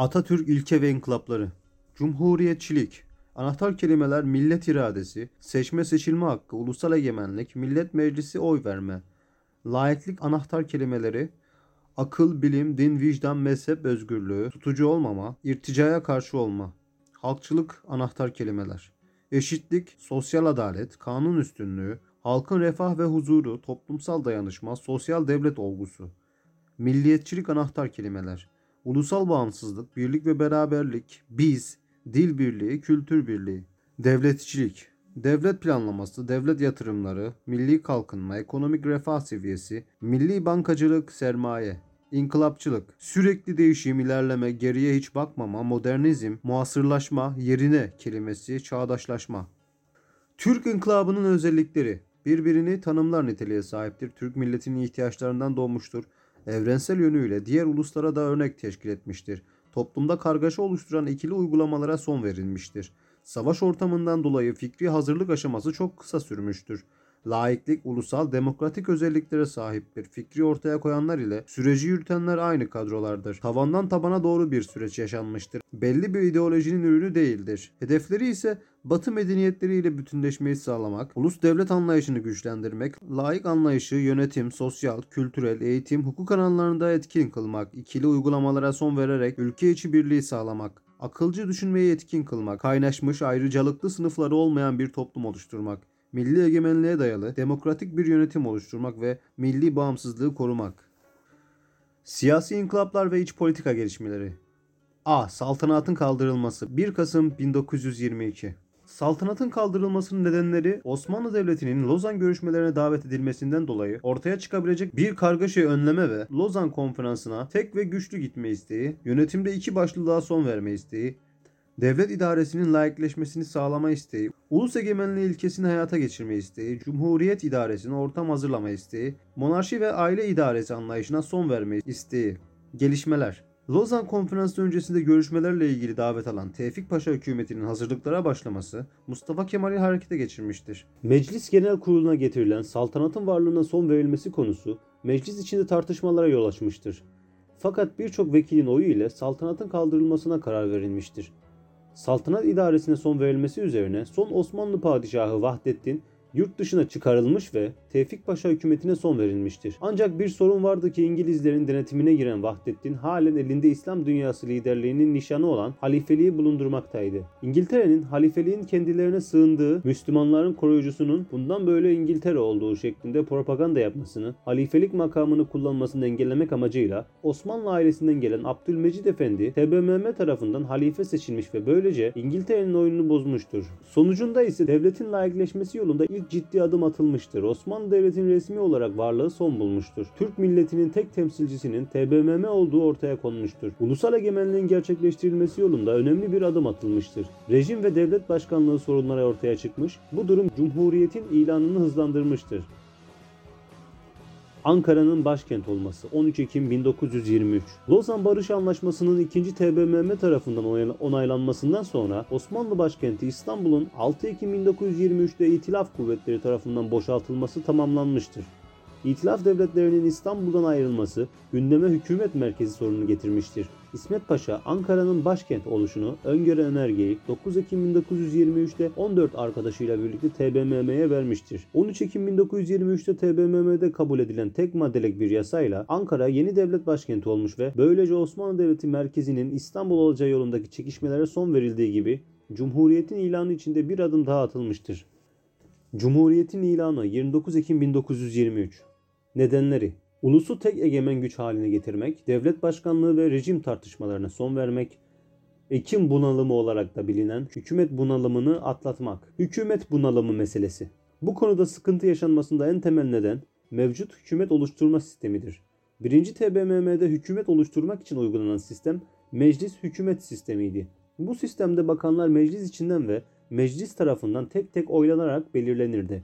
Atatürk ilke ve inkılapları. Cumhuriyetçilik. Anahtar kelimeler millet iradesi, seçme seçilme hakkı, ulusal egemenlik, millet meclisi oy verme. Laiklik anahtar kelimeleri akıl, bilim, din, vicdan, mezhep özgürlüğü, tutucu olmama, irticaya karşı olma. Halkçılık anahtar kelimeler. Eşitlik, sosyal adalet, kanun üstünlüğü, halkın refah ve huzuru, toplumsal dayanışma, sosyal devlet olgusu. Milliyetçilik anahtar kelimeler. Ulusal bağımsızlık, birlik ve beraberlik, biz, dil birliği, kültür birliği. Devletçilik. Devlet planlaması, devlet yatırımları, milli kalkınma, ekonomik refah seviyesi, milli bankacılık, sermaye. İnkılapçılık. Sürekli değişim, ilerleme, geriye hiç bakmama, modernizm, muasırlaşma, yerine kelimesi, çağdaşlaşma. Türk inkılabının özellikleri birbirini tanımlar niteliğe sahiptir. Türk milletinin ihtiyaçlarından doğmuştur. Evrensel yönüyle diğer uluslara da örnek teşkil etmiştir. Toplumda kargaşa oluşturan ikili uygulamalara son verilmiştir. Savaş ortamından dolayı fikri hazırlık aşaması çok kısa sürmüştür. Laiklik ulusal demokratik özelliklere sahiptir. Fikri ortaya koyanlar ile süreci yürütenler aynı kadrolardır. Tavandan tabana doğru bir süreç yaşanmıştır. Belli bir ideolojinin ürünü değildir. Hedefleri ise Batı medeniyetleriyle bütünleşmeyi sağlamak, ulus devlet anlayışını güçlendirmek, laik anlayışı yönetim, sosyal, kültürel, eğitim, hukuk alanlarında etkin kılmak, ikili uygulamalara son vererek ülke içi birliği sağlamak, akılcı düşünmeyi etkin kılmak, kaynaşmış ayrıcalıklı sınıfları olmayan bir toplum oluşturmak, milli egemenliğe dayalı demokratik bir yönetim oluşturmak ve milli bağımsızlığı korumak. Siyasi inkılaplar ve iç politika gelişmeleri. A. Saltanatın kaldırılması 1 Kasım 1922 Saltanatın kaldırılmasının nedenleri Osmanlı Devleti'nin Lozan görüşmelerine davet edilmesinden dolayı ortaya çıkabilecek bir kargaşayı önleme ve Lozan konferansına tek ve güçlü gitme isteği, yönetimde iki başlılığa son verme isteği, devlet idaresinin layıkleşmesini sağlama isteği, ulus egemenliği ilkesini hayata geçirme isteği, cumhuriyet idaresine ortam hazırlama isteği, monarşi ve aile idaresi anlayışına son verme isteği. Gelişmeler Lozan Konferansı öncesinde görüşmelerle ilgili davet alan Tevfik Paşa hükümetinin hazırlıklara başlaması Mustafa Kemal'i harekete geçirmiştir. Meclis Genel Kurulu'na getirilen saltanatın varlığına son verilmesi konusu meclis içinde tartışmalara yol açmıştır. Fakat birçok vekilin oyu ile saltanatın kaldırılmasına karar verilmiştir. Saltanat idaresine son verilmesi üzerine son Osmanlı padişahı Vahdettin yurt dışına çıkarılmış ve Tevfik Paşa hükümetine son verilmiştir. Ancak bir sorun vardı ki İngilizlerin denetimine giren Vahdettin halen elinde İslam dünyası liderliğinin nişanı olan halifeliği bulundurmaktaydı. İngiltere'nin halifeliğin kendilerine sığındığı Müslümanların koruyucusunun bundan böyle İngiltere olduğu şeklinde propaganda yapmasını, halifelik makamını kullanmasını engellemek amacıyla Osmanlı ailesinden gelen Abdülmecid Efendi TBMM tarafından halife seçilmiş ve böylece İngiltere'nin oyununu bozmuştur. Sonucunda ise devletin layıkleşmesi yolunda ilk ciddi adım atılmıştır. Osmanlı Devleti'nin resmi olarak varlığı son bulmuştur. Türk milletinin tek temsilcisinin TBMM olduğu ortaya konmuştur. Ulusal egemenliğin gerçekleştirilmesi yolunda önemli bir adım atılmıştır. Rejim ve devlet başkanlığı sorunları ortaya çıkmış, bu durum Cumhuriyet'in ilanını hızlandırmıştır. Ankara'nın başkent olması 13 Ekim 1923. Lozan Barış Anlaşması'nın 2. TBMM tarafından onaylanmasından sonra Osmanlı başkenti İstanbul'un 6 Ekim 1923'te İtilaf kuvvetleri tarafından boşaltılması tamamlanmıştır. İtilaf devletlerinin İstanbul'dan ayrılması gündeme hükümet merkezi sorunu getirmiştir. İsmet Paşa Ankara'nın başkent oluşunu öngören önergeyi 9 Ekim 1923'te 14 arkadaşıyla birlikte TBMM'ye vermiştir. 13 Ekim 1923'te TBMM'de kabul edilen tek maddelik bir yasayla Ankara yeni devlet başkenti olmuş ve böylece Osmanlı Devleti merkezinin İstanbul olacağı yolundaki çekişmelere son verildiği gibi Cumhuriyetin ilanı içinde bir adım daha atılmıştır. Cumhuriyetin ilanı 29 Ekim 1923 Nedenleri Ulusu tek egemen güç haline getirmek, devlet başkanlığı ve rejim tartışmalarına son vermek, Ekim bunalımı olarak da bilinen hükümet bunalımını atlatmak. Hükümet bunalımı meselesi. Bu konuda sıkıntı yaşanmasında en temel neden mevcut hükümet oluşturma sistemidir. Birinci TBMM'de hükümet oluşturmak için uygulanan sistem meclis hükümet sistemiydi. Bu sistemde bakanlar meclis içinden ve meclis tarafından tek tek oylanarak belirlenirdi.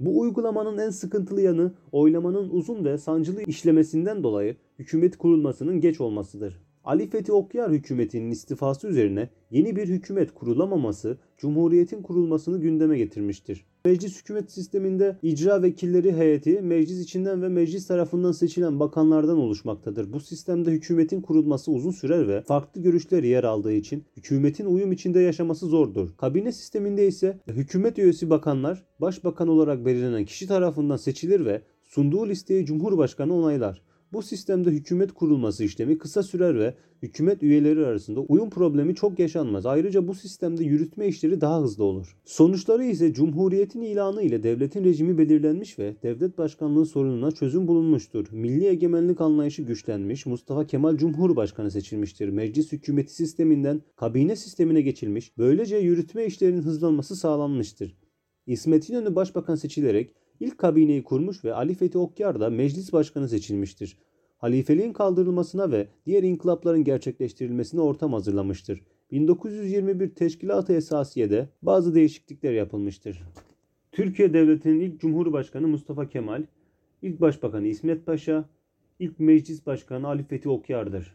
Bu uygulamanın en sıkıntılı yanı oylamanın uzun ve sancılı işlemesinden dolayı hükümet kurulmasının geç olmasıdır. Ali Fethi Okyar hükümetinin istifası üzerine yeni bir hükümet kurulamaması Cumhuriyet'in kurulmasını gündeme getirmiştir. Meclis hükümet sisteminde icra vekilleri heyeti meclis içinden ve meclis tarafından seçilen bakanlardan oluşmaktadır. Bu sistemde hükümetin kurulması uzun sürer ve farklı görüşler yer aldığı için hükümetin uyum içinde yaşaması zordur. Kabine sisteminde ise hükümet üyesi bakanlar başbakan olarak belirlenen kişi tarafından seçilir ve sunduğu listeyi Cumhurbaşkanı onaylar. Bu sistemde hükümet kurulması işlemi kısa sürer ve hükümet üyeleri arasında uyum problemi çok yaşanmaz. Ayrıca bu sistemde yürütme işleri daha hızlı olur. Sonuçları ise Cumhuriyetin ilanı ile devletin rejimi belirlenmiş ve devlet başkanlığı sorununa çözüm bulunmuştur. Milli egemenlik anlayışı güçlenmiş, Mustafa Kemal Cumhurbaşkanı seçilmiştir. Meclis hükümeti sisteminden kabine sistemine geçilmiş, böylece yürütme işlerinin hızlanması sağlanmıştır. İsmet İnönü başbakan seçilerek ilk kabineyi kurmuş ve Ali Fethi Okyar da meclis başkanı seçilmiştir. Halifeliğin kaldırılmasına ve diğer inkılapların gerçekleştirilmesine ortam hazırlamıştır. 1921 Teşkilat-ı Esasiye'de bazı değişiklikler yapılmıştır. Türkiye Devleti'nin ilk Cumhurbaşkanı Mustafa Kemal, ilk Başbakanı İsmet Paşa, ilk Meclis Başkanı Ali Fethi Okyar'dır.